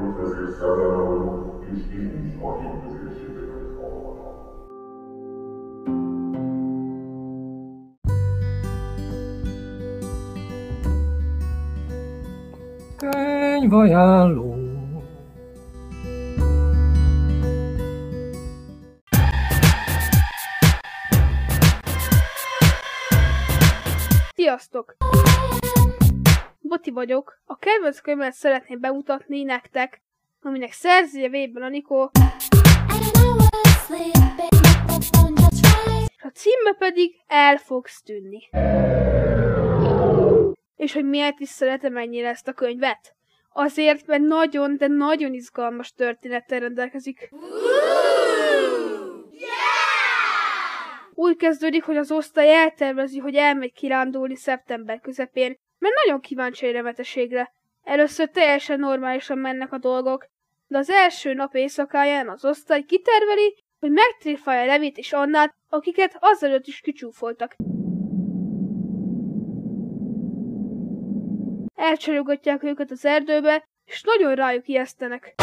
és ezért szelleme. Sziasztok! Boti vagyok. A kedvenc könyvet szeretném bemutatni nektek, aminek szerzője Vében Anikó, és a címe pedig El fogsz tűnni. És hogy miért is szeretem ennyire ezt a könyvet? Azért, mert nagyon, de nagyon izgalmas történettel rendelkezik. Úgy kezdődik, hogy az osztály eltervezi, hogy elmegy kirándulni szeptember közepén, mert nagyon kíváncsi egy remeteségre. Először teljesen normálisan mennek a dolgok, de az első nap éjszakáján az osztály kiterveli, hogy megtréfálja Levit és Annát, akiket azelőtt is kicsúfoltak. Elcsajogatják őket az erdőbe, és nagyon rájuk ijesztenek.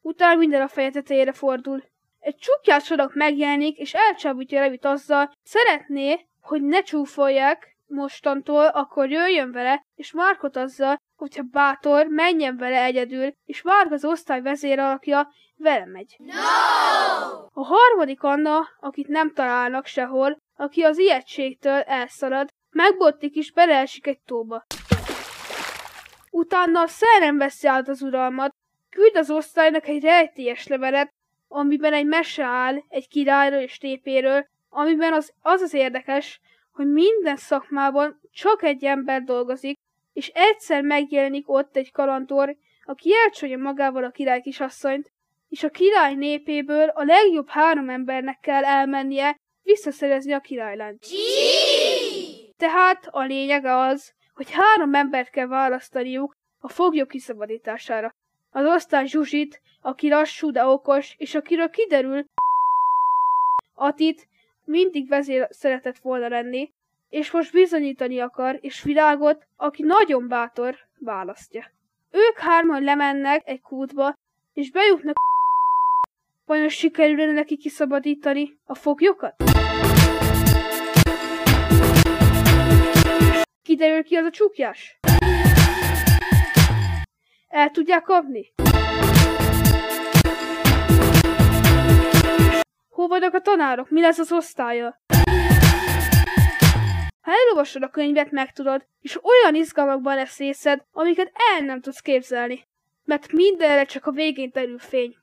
Utána minden a feje tetejére fordul. Egy csukjás adag megjelenik, és elcsábítja Levit azzal, szeretné, hogy ne csúfolják mostantól, akkor jöjjön vele, és Márkot azzal, hogyha bátor, menjen vele egyedül, és Márk az osztály vezér alakja vele megy. No! A harmadik Anna, akit nem találnak sehol, aki az ijegységtől elszalad, megbottik és beleesik egy tóba. Utána a szerem veszi át az uralmat, küld az osztálynak egy rejtélyes levelet, amiben egy mese áll egy királyról és tépéről, amiben az az, az érdekes, hogy minden szakmában csak egy ember dolgozik, és egyszer megjelenik ott egy kalantor, aki elcsolja magával a király kisasszonyt, és a király népéből a legjobb három embernek kell elmennie, visszaszerezni a királylányt. Tehát a lényeg az, hogy három embert kell választaniuk a foglyok kiszabadítására. Az osztály Zsuzsit, aki lassú, de okos, és akiről kiderül, Atit mindig vezér szeretett volna lenni, és most bizonyítani akar, és világot, aki nagyon bátor, választja. Ők hárman lemennek egy kútba, és bejutnak Vajon sikerülne neki kiszabadítani a foglyokat? Kiderül ki az a csukjás? El tudják kapni? Vannak a tanárok? Mi lesz az osztálya? Ha elolvasod a könyvet, megtudod, és olyan izgalmakban lesz részed, amiket el nem tudsz képzelni. Mert mindenre csak a végén terül fény.